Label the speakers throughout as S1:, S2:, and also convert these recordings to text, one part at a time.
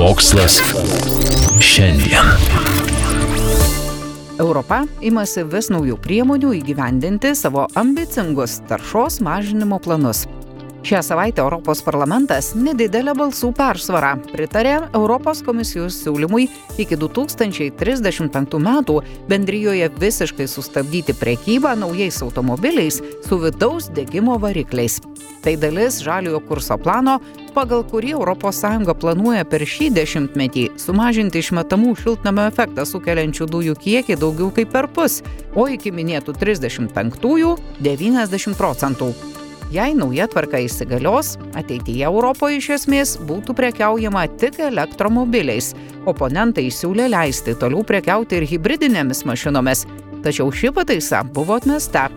S1: Mokslas šiandien.
S2: Europa imasi vis naujų priemonių įgyvendinti savo ambicingus taršos mažinimo planus. Šią savaitę Europos parlamentas nedidelę balsų persvarą pritarė Europos komisijos siūlymui iki 2035 metų bendryjoje visiškai sustabdyti prekybą naujais automobiliais su vidaus degimo varikliais. Tai dalis žaliojo kurso plano, pagal kurį ES planuoja per šį dešimtmetį sumažinti išmetamų šiltnamio efektą sukeliančių dujų kiekį daugiau kaip per pus, o iki minėtų 35-ųjų 90 procentų. Jei nauja tvarka įsigalios, ateityje Europoje iš esmės būtų prekiaujama tik elektromobiliais. Oponentai siūlė leisti toliau prekiauti ir hybridinėmis mašinomis. Tačiau ši pataisa buvo atmesta.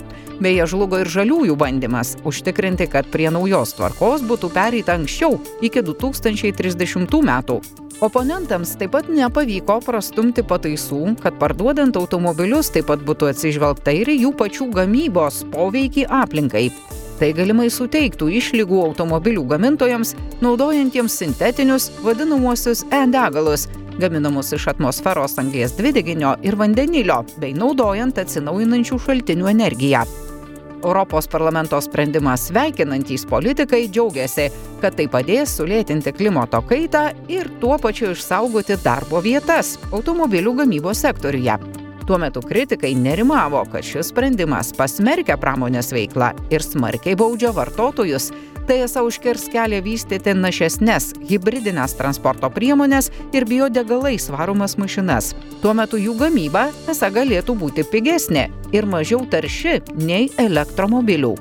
S2: Beje, žlugo ir žaliųjų bandymas užtikrinti, kad prie naujos tvarkos būtų pereita anksčiau, iki 2030 metų. Oponentams taip pat nepavyko prastumti pataisų, kad parduodant automobilius taip pat būtų atsižvelgta ir jų pačių gamybos poveikį aplinkai. Tai galimai suteiktų išlygų automobilių gamintojams, naudojantiems sintetinius vadinamuosius e-degalus, gaminamus iš atmosferos anglės dvideginio ir vandenilio, bei naudojant atsinaujinančių šaltinių energiją. Europos parlamento sprendimą sveikinantys politikai džiaugiasi, kad tai padės sulėtinti klimato kaitą ir tuo pačiu išsaugoti darbo vietas automobilių gamybos sektoriuje. Tuo metu kritikai nerimavo, kad šis sprendimas pasmerkia pramonės veiklą ir smarkiai baudžia vartotojus. Tai esą užkirs kelią vystyti našesnės hybridinės transporto priemonės ir biodegalais varomas mašinas. Tuo metu jų gamyba esą galėtų būti pigesnė ir mažiau tarši nei elektromobilių.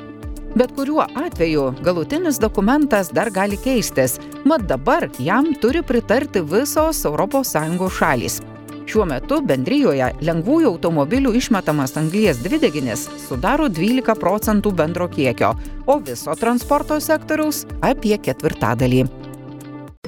S2: Bet kuriuo atveju galutinis dokumentas dar gali keistis, mat dabar jam turi pritarti visos ES šalys. Šiuo metu bendryjoje lengvųjų automobilių išmetamas anglies dvideginis sudaro 12 procentų bendro kiekio, o viso transporto sektoriaus apie ketvirtadalį.